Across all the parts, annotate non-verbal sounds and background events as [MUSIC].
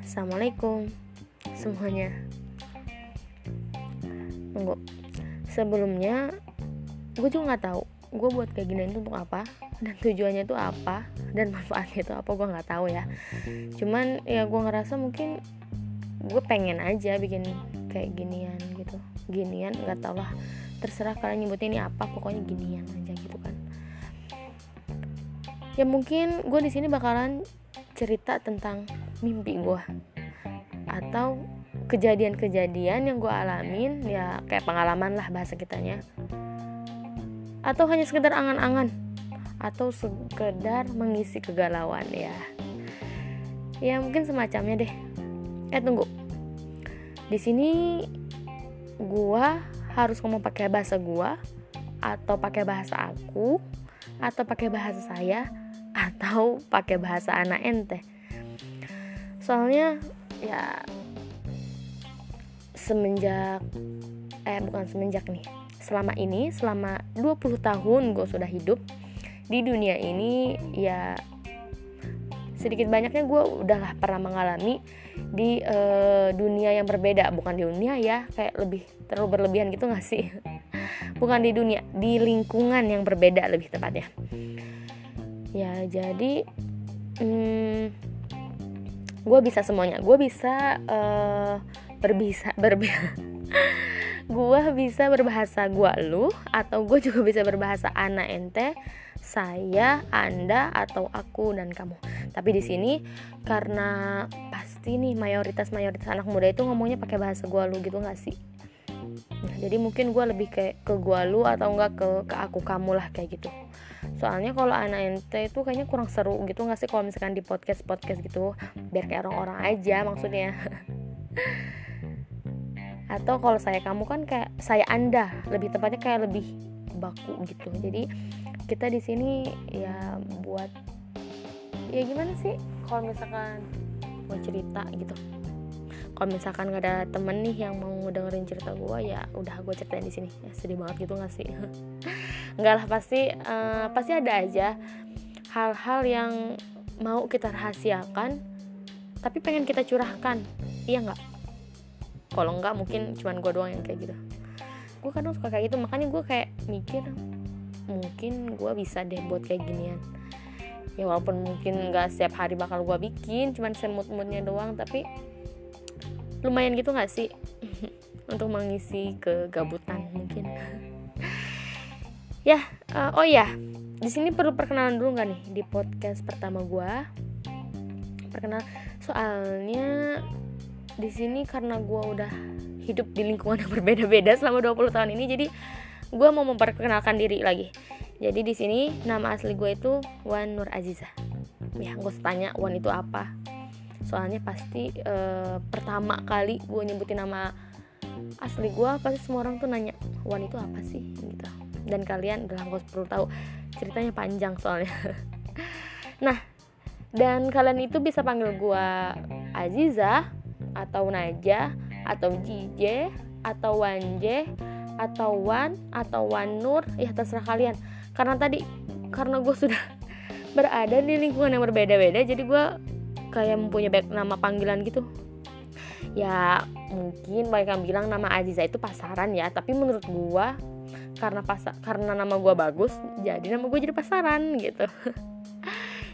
Assalamualaikum semuanya. Tunggu. Sebelumnya gue juga nggak tahu gue buat kayak gini itu untuk apa dan tujuannya itu apa dan manfaatnya itu apa gue nggak tahu ya cuman ya gue ngerasa mungkin gue pengen aja bikin kayak ginian gitu ginian nggak tau lah terserah kalian nyebutnya ini apa pokoknya ginian aja gitu kan ya mungkin gue di sini bakalan cerita tentang mimpi gue atau kejadian-kejadian yang gue alamin ya kayak pengalaman lah bahasa kitanya. Atau hanya sekedar angan-angan. Atau sekedar mengisi kegalauan ya. Ya mungkin semacamnya deh. Eh tunggu. Di sini gua harus ngomong pakai bahasa gua atau pakai bahasa aku atau pakai bahasa saya atau pakai bahasa anak ente. Soalnya ya semenjak eh bukan semenjak nih. Selama ini selama 20 tahun gue sudah hidup di dunia ini ya sedikit banyaknya gue udahlah pernah mengalami di uh, dunia yang berbeda. Bukan di dunia ya kayak lebih terlalu berlebihan gitu gak sih? [LAUGHS] Bukan di dunia di lingkungan yang berbeda lebih tepatnya ya jadi hmm, gue bisa semuanya. Gue bisa uh, berbisa berbisa [LAUGHS] gue bisa berbahasa gue lu atau gue juga bisa berbahasa anak ente saya anda atau aku dan kamu. Tapi di sini karena pasti nih mayoritas mayoritas anak muda itu ngomongnya pakai bahasa gue lu gitu nggak sih nah, jadi mungkin gue lebih kayak ke gue lu atau enggak ke ke aku kamu lah kayak gitu. Soalnya kalau anak ente itu kayaknya kurang seru gitu nggak sih kalau misalkan di podcast podcast gitu? Biar kayak orang-orang aja maksudnya. [LAUGHS] Atau kalau saya kamu kan kayak saya anda lebih tepatnya kayak lebih baku gitu. Jadi kita di sini ya buat ya gimana sih kalau misalkan mau cerita gitu kalau misalkan nggak ada temen nih yang mau dengerin cerita gue ya udah gue ceritain di sini. Ya sedih banget gitu nggak sih? [LAUGHS] Nggak lah pasti uh, pasti ada aja hal-hal yang mau kita rahasiakan tapi pengen kita curahkan. Iya nggak? Kalau enggak mungkin cuman gue doang yang kayak gitu. Gue kadang suka kayak gitu makanya gue kayak mikir mungkin gue bisa deh buat kayak ginian. Ya walaupun mungkin nggak setiap hari bakal gue bikin cuman semut-mutnya doang tapi lumayan gitu nggak sih? [LAUGHS] Untuk mengisi kegabutan mungkin. Ya uh, oh ya di sini perlu perkenalan dulu nggak nih di podcast pertama gue perkenal soalnya di sini karena gue udah hidup di lingkungan yang berbeda-beda selama 20 tahun ini jadi gue mau memperkenalkan diri lagi. Jadi di sini nama asli gue itu Wan Nur Aziza. Ya gue tanya Wan itu apa soalnya pasti uh, pertama kali gue nyebutin nama asli gue pasti semua orang tuh nanya Wan itu apa sih? Gitu. Dan kalian adalah gue perlu tahu. Ceritanya panjang soalnya. [LAUGHS] Nah dan kalian itu bisa panggil gue Aziza atau Naja atau Jije atau Wanje atau Wan atau Wanur. Ya terserah kalian. Karena tadi karena gue sudah [LAUGHS] berada di lingkungan yang berbeda-beda jadi gue kayak mempunyai banyak nama panggilan gitu. Ya mungkin banyak yang bilang nama Aziza itu pasaran ya tapi menurut gue karena pas karena nama gue bagus jadi nama gue jadi pasaran gitu. [LAUGHS]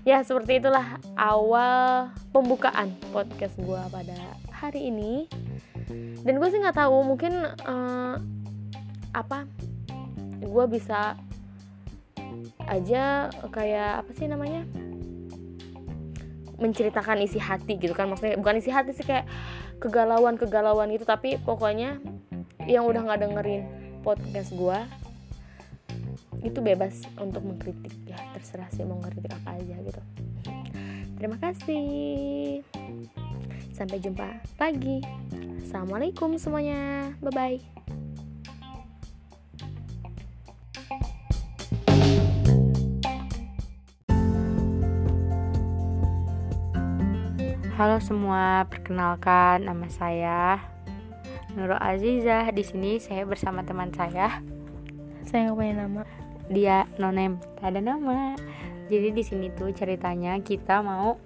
Ya seperti itulah awal pembukaan podcast gue pada hari ini. Dan gue sih nggak tahu mungkin uh, apa gue bisa aja kayak apa sih namanya menceritakan isi hati gitu kan. Maksudnya bukan isi hati sih kayak kegalauan kegalauan itu tapi pokoknya yang udah nggak dengerin podcast gue itu bebas untuk mengkritik. Ya terserah sih mau ngeritik apa aja gitu. Terima kasih. Sampai jumpa lagi assalamualaikum semuanya. Bye bye Halo semua, perkenalkan nama saya Nurul Azizah. Di sini saya bersama teman saya. saya nggak punya nama Dia nonem, tak ada nama. Jadi di sini tuh ceritanya kita mau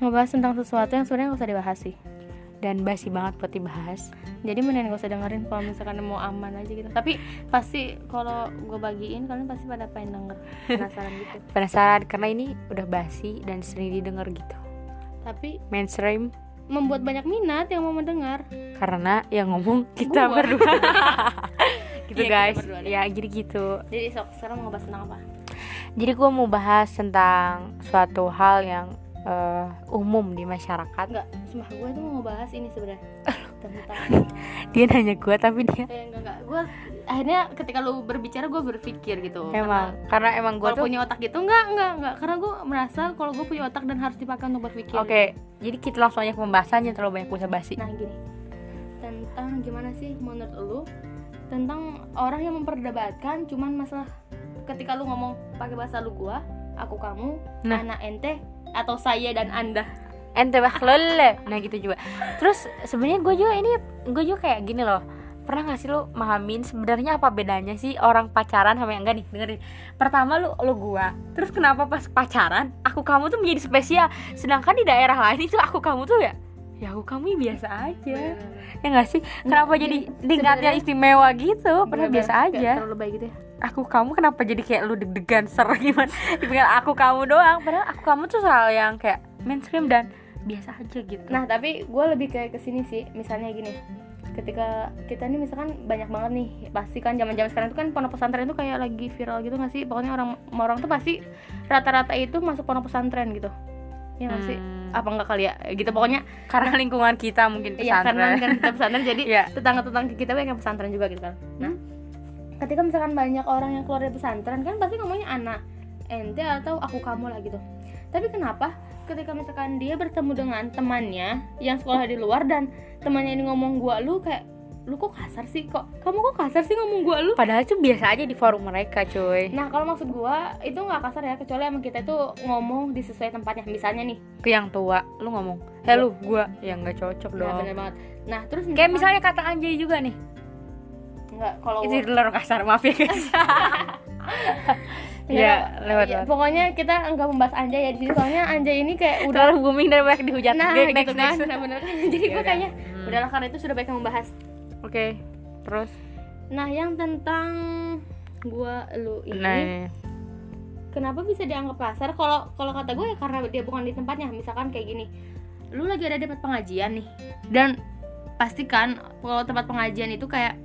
ngebahas tentang sesuatu yang sebenarnya gak usah dibahas sih dan basi banget buat dibahas. jadi mending gak usah dengerin kalau misalkan mau aman aja gitu tapi pasti kalau gue bagiin kalian pasti pada pengen denger [LAUGHS] penasaran gitu Penasaran karena ini udah basi dan sering didengar gitu. Tapi Mainstream membuat banyak minat yang mau mendengar karena yang ngomong kita [LAUGHS] Gua. berdua. gitu Iya, guys. berdua. Ya jadi gitu. jadi sok sekarang mau ngebahas tentang apa Jadi gue mau bahas tentang suatu hal yang eh, umum di masyarakat. enggak sumpah gue tuh mau ngebahas ini sebenarnya [LAUGHS] tentang [LAUGHS] Dia nanya gue tapi dia eh, enggak enggak. Gue akhirnya ketika lu berbicara gue berpikir gitu. Emang karena emang gue tuh punya otak gitu enggak enggak enggak. Karena gue merasa kalau gue punya otak dan harus dipakai untuk berpikir. Oke, jadi kita langsung aja ke pembahasannya terlalu banyak basa basi. Nah gini. Tentang gimana sih menurut lu? Tentang orang yang memperdebatkan Cuman masalah Ketika lu ngomong pakai bahasa lu gua Aku kamu Nah. Anak ente Atau saya dan anda ente bakhlul. Nah gitu juga. Terus sebenarnya gue juga ini gue juga kayak gini loh. Pernah gak sih lo mahamin sebenarnya apa bedanya sih orang pacaran sama yang enggak nih? Dengerin. Pertama lu lu gua. Terus kenapa pas pacaran aku kamu tuh menjadi spesial? Sedangkan di daerah lain itu aku kamu tuh ya ya aku kamu ya biasa aja. Ya nggak sih? Kenapa Nggak, jadi gini, tingkatnya sebenarnya- istimewa gitu? Padahal Bener-bener biasa aja. Terlalu baik gitu ya. Aku kamu kenapa jadi kayak lu deg-degan ser [LAUGHS] gimana? Dibilang aku kamu doang. Padahal aku kamu tuh soal yang kayak mainstream dan biasa aja gitu Nah tapi gue lebih kayak ke sini sih Misalnya gini ketika kita nih misalkan banyak banget nih pasti kan zaman zaman sekarang itu kan pondok pesantren itu kayak lagi viral gitu nggak sih pokoknya orang orang tuh pasti rata-rata itu masuk pondok pesantren gitu ya sih Hmm. apa enggak kali ya gitu pokoknya karena lingkungan kita mungkin Iya karena pesantren kan kita pesantren jadi [LAUGHS] Iya. tetangga-tetangga kita banyak yang pesantren juga gitu kan. Nah, ketika misalkan banyak orang yang keluar dari pesantren kan pasti ngomongnya anak ente atau aku kamu lah gitu. Tapi kenapa ketika misalkan dia bertemu dengan temannya yang sekolah di luar dan temannya ini ngomong gua lu kayak lu kok kasar sih? Kok kamu kok kasar sih ngomong gua lu? Padahal itu biasa aja di forum mereka cuy. Nah kalau maksud gua itu nggak kasar ya kecuali emang kita itu ngomong di sesuai tempatnya. Misalnya nih ke yang tua lu ngomong eh lu gua. Ya nggak cocok nah dong. bener banget. Nah terus kayak misalnya kata anjay juga nih. Nggak kalau itu kasar maaf ya guys [LAUGHS] Ya, ya lewat ya, lewat pokoknya kita nggak membahas Anjay ya di sini soalnya Anjay ini kayak udah terlalu booming dan banyak dihujat nah Oke, gitu next, kan next. nah bener [LAUGHS] jadi gue Yaudah. kayaknya Hmm. udahlah karena itu sudah baik membahas oke terus nah yang tentang gua lu ini nah ini. kenapa bisa dianggap kasar kalau kalau kata gue ya karena dia bukan di tempatnya misalkan kayak gini lu lagi ada di tempat pengajian nih dan pastikan kalau tempat pengajian itu kayak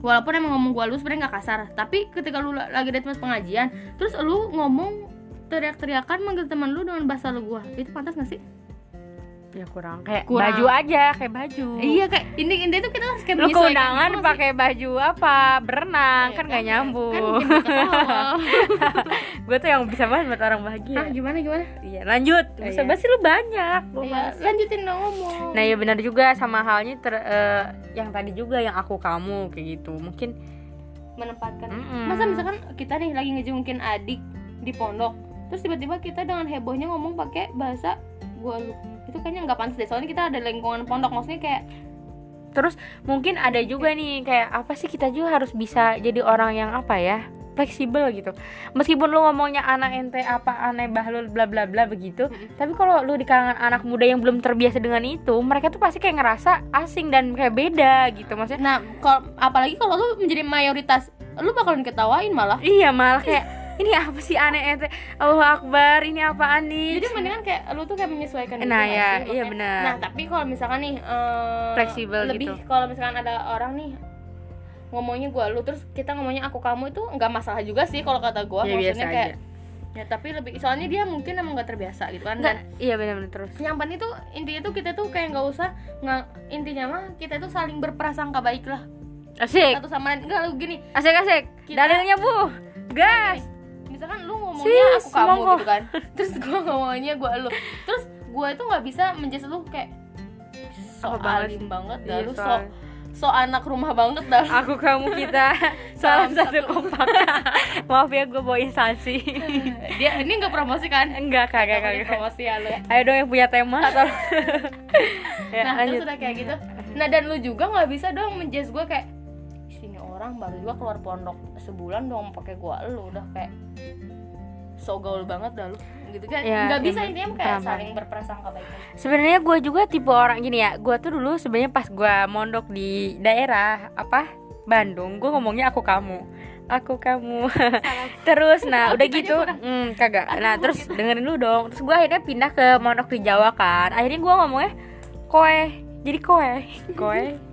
walaupun emang ngomong gua lu sebenarnya nggak kasar. Tapi ketika lu la- lagi di tempat pengajian terus lu ngomong teriak-teriakan manggil teman lu dengan bahasa lu gua. Itu pantas gak sih ya kurang. Kayak Kurang. baju aja kayak baju. Iya kayak ini ini tuh kita harus kayak lu keundangan gitu pakai baju apa? Berenang Iya, kan nggak nyambung. kan kita ketawa. gue tuh yang bisa banget buat orang bahagia. Ah gimana gimana? Iya lanjut. Oh, bisa iya. basi lu banyak. Gua Iya, lanjutin dong ngomong nah ya benar juga sama halnya ter, eh, yang tadi juga yang aku kamu kayak gitu. Mungkin menempatkan. Mm-mm. masa misalkan kita nih lagi ngejungkin adik di pondok terus tiba-tiba kita dengan hebohnya ngomong pakai bahasa gua lu itu kayaknya nggak pantas deh soalnya kita ada lingkungan pondok maksudnya kayak terus mungkin ada juga nih kayak apa sih kita juga harus bisa jadi orang yang apa ya fleksibel gitu. Meskipun lu ngomongnya anak ente apa aneh bahlul bla bla bla begitu Mm-mm. tapi kalau lu di kalangan anak muda yang belum terbiasa dengan itu mereka tuh pasti kayak ngerasa asing dan kayak beda gitu maksudnya nah kalau apalagi kalau lu menjadi mayoritas lu bakalan ketawain malah. Iya malah kayak ini apa sih? Aneh ente. Allah Akbar. Ini apaan nih? Jadi mendingan kayak lu tuh kayak menyesuaikan gitu Nah, nggak ya, iya Makanya- benar. nah tapi kalau misalkan nih eh, Fleksibel lebih gitu. kalau misalkan ada orang nih ngomongnya gua lu terus kita ngomongnya aku kamu itu nggak masalah juga sih kalau kata gua. Ya, biasa maksudnya kayak aja. ya tapi lebih soalnya dia mungkin emang nggak terbiasa gitu kan dan iya benar-benar terus. yang penting tuh intinya tuh kita tuh kayak nggak usah nggak intinya mah kita tuh saling berprasangka baik lah asik. Satu sama lain. Enggak lu gini. Asik asik. Kita- dalilnya bu. Gas misalkan lu ngomongnya Sis, aku kamu monggo. gitu kan. [LAUGHS] Terus gua ngomongnya gua lu. Terus gua itu nggak bisa menjadi lu kayak so alim banget dah Iya, lu so so anak rumah banget dah aku kamu kita [LAUGHS] salam satu kompak. [LAUGHS] Maaf ya gue bawa instansi. Dia ini nggak promosi kan? Enggak kagak kagak. promosi ya lu ya? Ayo dong yang punya tema. Atau ya, nah lanjut. terus udah kayak gitu. Nah dan lu juga nggak bisa dong menjudge gue kayak orang baru juga keluar pondok sebulan dong pakai gua. Lu udah kayak so gaul banget dah lu. Gitu kan? Ya, nggak bisa ya, intinya kayak saling berprasangka baik. Sebenarnya gue juga tipe orang gini ya gue tuh dulu sebenarnya pas gue mondok di daerah apa Bandung gue ngomongnya aku kamu. Aku kamu. [LAUGHS] Terus nah udah gitu hmm, kagak. Nah terus gitu. dengerin dulu dong. Terus gue akhirnya pindah ke mondok di Jawa kan. Akhirnya gue ngomongnya koe. Jadi koe koe [LAUGHS]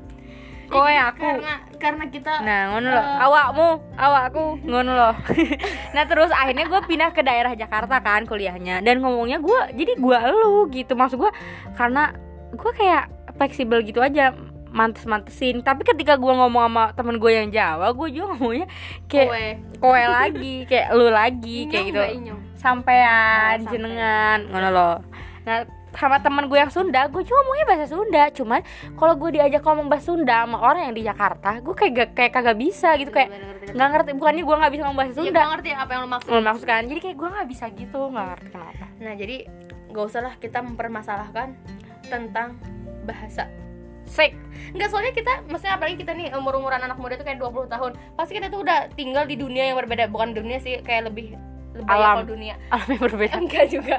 koe aku karena karena kita Nah, ngono loh. Eh. Awakmu, awakku, ngono loh. [LAUGHS] nah, terus akhirnya gue pindah ke daerah Jakarta kan kuliahnya dan ngomongnya gue jadi gue elu gitu. Maksud gue karena gue kayak fleksibel gitu aja mantes-mantesin tapi ketika gue ngomong sama temen gue yang Jawa gue juga ngomongnya kayak kowe kowe lagi kayak lu lagi kayak gitu inyong? sampean Oh, jenengan ngono loh nah sama temen gue yang Sunda gue juga ngomongnya bahasa Sunda cuman kalau gue diajak ngomong bahasa Sunda sama orang yang di Jakarta gue kayak gak, kayak kagak bisa gitu kayak nggak ngerti bukannya gue nggak bisa ngomong bahasa ya, Sunda. gua ngerti apa yang lo maksud. Lo maksud kan? Jadi kayak gue nggak bisa gitu nggak ngerti kenapa. Nah jadi gak usah lah kita mempermasalahkan tentang bahasa. Sek. Enggak soalnya kita maksudnya apalagi kita nih umur-umuran anak muda tuh kayak 20 tahun pasti kita tuh udah tinggal di dunia yang berbeda. Bukan dunia sih kayak lebih lebih Alam. dunia [LAUGHS] alam yang berbeda enggak juga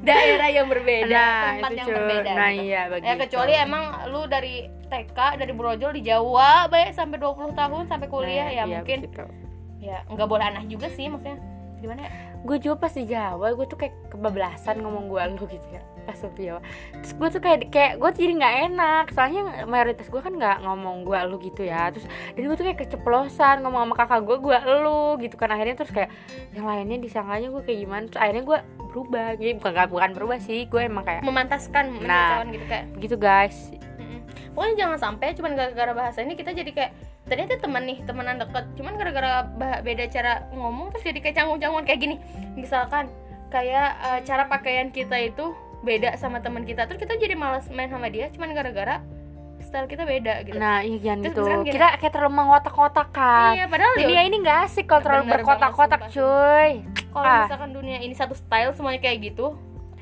daerah yang berbeda Nah, tempat itu, yang berbeda Nah, gitu. iya, ya begitu. kecuali emang lu dari TK dari Brojol di Jawa baik sampai 20 tahun sampai kuliah Nah, ya iya, mungkin begitu. ya nggak boleh aneh juga sih maksudnya gimana ya gue juga pas di Jawa gue tuh kayak kebablasan ngomong gue lu gitu ya pas di Jawa. Terus gue tuh kayak kayak gue jadi nggak enak soalnya mayoritas gue kan nggak ngomong gue lu gitu ya. Terus dan gue tuh kayak keceplosan ngomong sama kakak gue gue lu gitu kan. Akhirnya terus kayak yang lainnya disangkanya gue kayak gimana? Terus akhirnya gue berubah. Gitu bukan bukan berubah sih gue emang kayak memantaskan Nah. gitu kayak. begitu guys. Pokoknya jangan sampai cuman gara-gara bahasa ini kita jadi kayak ternyata teman nih temenan deket. Cuman gara-gara beda cara ngomong terus jadi kayak canggung-canggungan kayak gini. Misalkan kayak eh, cara pakaian kita itu beda sama teman kita terus kita jadi malas main sama dia cuman gara-gara style kita beda gitu. Nah iya jangan Terus gitu. gini. kita kayak terlalu mengotak-kotak kan iya padahal dunia ya ini gak asik kalau terlalu berkotak-kotak cuy. Kalau ah. misalkan dunia ini satu style semuanya kayak gitu.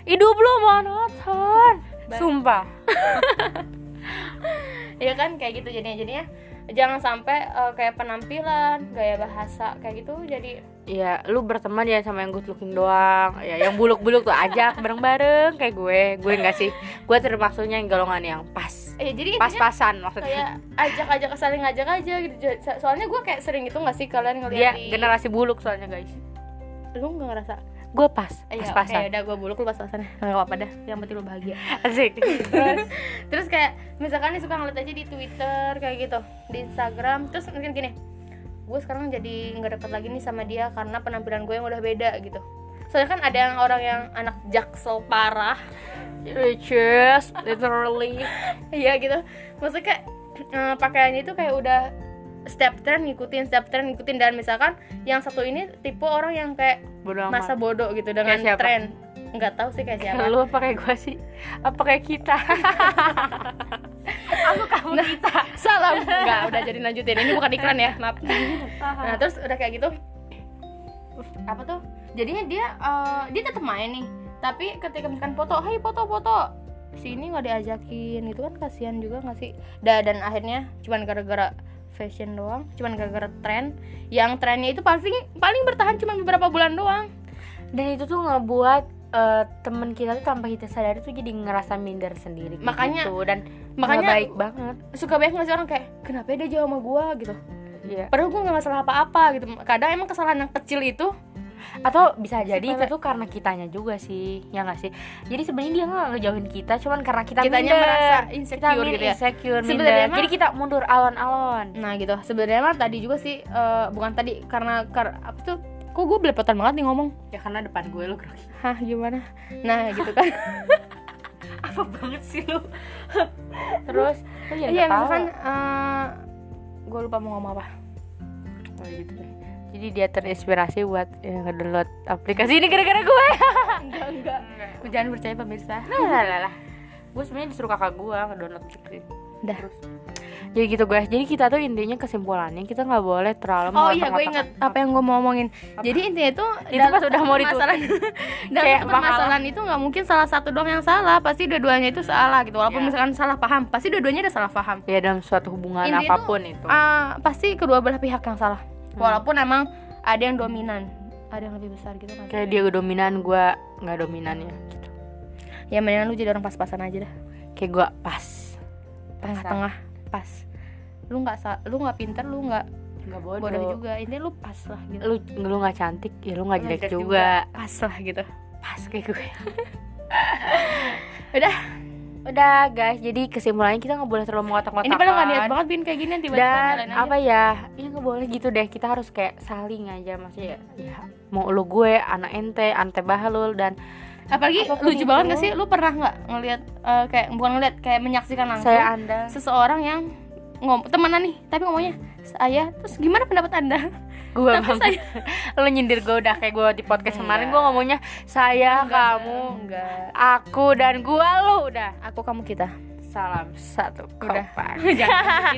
Hidup lu monoton. Sumpah. [LAUGHS] Ya kan kayak gitu jadinya. Jadinya jangan sampai eh, kayak penampilan gaya bahasa kayak gitu jadi Ya, lu berteman ya sama yang good looking doang. Ya, yang buluk-buluk tuh ajak [LAUGHS] bareng-bareng kayak gue. Gue enggak sih. Gue termasuknya yang golongan yang pas. eh jadi Pas-pasan maksudnya. kayak ajak-ajak saling ngajak aja gitu So- soalnya gue kayak sering itu nggak sih kalian Dia ngeliat di generasi buluk soalnya, guys. lu nggak ngerasa Gue pas, eh, ya, pas-pasan. oke, udah gue buluk lu pas-pasan nggak apa-apa dah yang penting lu bahagia [LAUGHS] Asik. terus terus kayak misalkan nih suka ngeliat aja di Twitter kayak gitu di Instagram terus mungkin gini gue sekarang jadi nggak deket lagi nih sama dia karena penampilan gue yang udah beda gitu soalnya kan ada yang orang yang anak jaksel parah Riches, literally. [LAUGHS] iya gitu maksudnya kayak eh, pakaiannya itu kayak udah step trend ngikutin step trend ngikutin. Dan misalkan yang satu ini tipe orang yang kayak amat. masa bodoh gitu dengan tren nggak tahu sih kayak siapa. [LAUGHS] Lu apa kayak gue sih? Apa kayak kita? [LAUGHS] Aku kamu kita. salam. Nggak udah jadi lanjutin. Ini bukan iklan ya maaf. Nah terus udah kayak gitu. Apa tuh? Jadinya dia eh, dia tetap main nih. Tapi ketika misalkan foto hai foto foto. Sini nggak diajakin gitu kan kasihan juga nggak sih? Da- dan akhirnya cuman gara-gara fashion doang cuman gara-gara tren. Yang trennya itu pasti paling bertahan cuma beberapa bulan doang. Dan itu tuh ngebuat eh, temen kita tuh tanpa kita sadari tuh jadi ngerasa minder sendiri Makanya- gitu. dan makanya- baik banget. suka banyak nggak sih orang kayak kenapa dia jauh sama gua? gitu. Iya. padahal gua nggak salah apa-apa gitu. Kadang emang kesalahan yang kecil itu atau bisa jadi itu Sepele. tuh karena kitanya juga sih ya nggak sih? Jadi sebenarnya dia nggak ngejauhin kita cuman karena kita Kitanya minder. merasa kita insecure minder, gitu ya. insecure Sebenarnya jadi kita mundur alon-alon. Nah gitu. Sebenarnya mah tadi juga sih eh, bukan tadi karena kar apa tuh? Kok gue belepotan banget nih ngomong? Ya karena depan gue lu grogi hah gimana? Nah gitu kan. [LAUGHS] Apa banget sih lu? [LAUGHS] Terus? Lu jadi iya ketawa. misalkan gue lupa mau ngomong apa. Oh, gitu deh. Jadi dia terinspirasi buat ya, ngedownload aplikasi ini gara-gara gue. [LAUGHS] Enggak enggak. Jangan percaya pemirsa. Lah lah lah gue sebenarnya disuruh kakak gue ngedownload aplikasi dah. Jadi gitu guys. Jadi kita tuh intinya kesimpulannya kita nggak boleh terlalu oh iya gue inget apa yang gue mau ngomongin jadi intinya itu Itu pas udah mau ditutup. permasalahan [LAUGHS] dalam Kayak satu permasalahan itu nggak mungkin salah satu doang yang salah. Pasti dua-duanya itu salah gitu. Walaupun Iya. misalkan salah paham pasti dua-duanya ada salah paham. Ya dalam suatu hubungan Intinya apa pun itu. Ah, pasti kedua belah pihak yang salah. Walaupun emang ada yang dominan ada yang lebih besar gitu kan. Kayak dia dominan gue nggak dominannya gitu. Ya mendingan lu jadi orang pas-pasan aja dah. Kayak gue pas. Tengah-tengah pas. Lu nggak lu nggak pinter lu nggak nggak bodoh. juga. Ini lu pas lah gitu. Lu lu nggak cantik ya lu nggak jelek Jelek juga. pas lah gitu. Pas kayak gue. [LAUGHS] Udah udah guys. Jadi kesimpulannya kita nggak boleh terlalu mengotak-ngotakan. Ini padahal nggak niat banget bin kayak gini tiba-tiba dan nyalain aja. apa ya? Ini nggak boleh gitu deh. Kita harus kayak saling aja. Maksudnya ya mau lu gue anak ente ante bahalul dan apalagi apa pun lucu itu. banget gak sih? Lu pernah nggak ngelihat eh, kayak bukan ngeliat kayak menyaksikan langsung saya anda. seseorang yang ngom temenan nih tapi ngomongnya saya terus gimana pendapat anda [LAUGHS] gue Tapi banget lu nyindir gue udah kayak gue di podcast kemarin Enggak. gue ngomongnya saya kamu enggak aku dan gue lu udah aku kamu kita salam satu Udah. kompak [LAUGHS]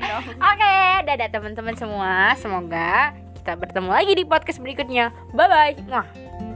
[LAUGHS] Oke, dadah teman-teman semua. Semoga kita bertemu lagi di podcast berikutnya. Bye bye.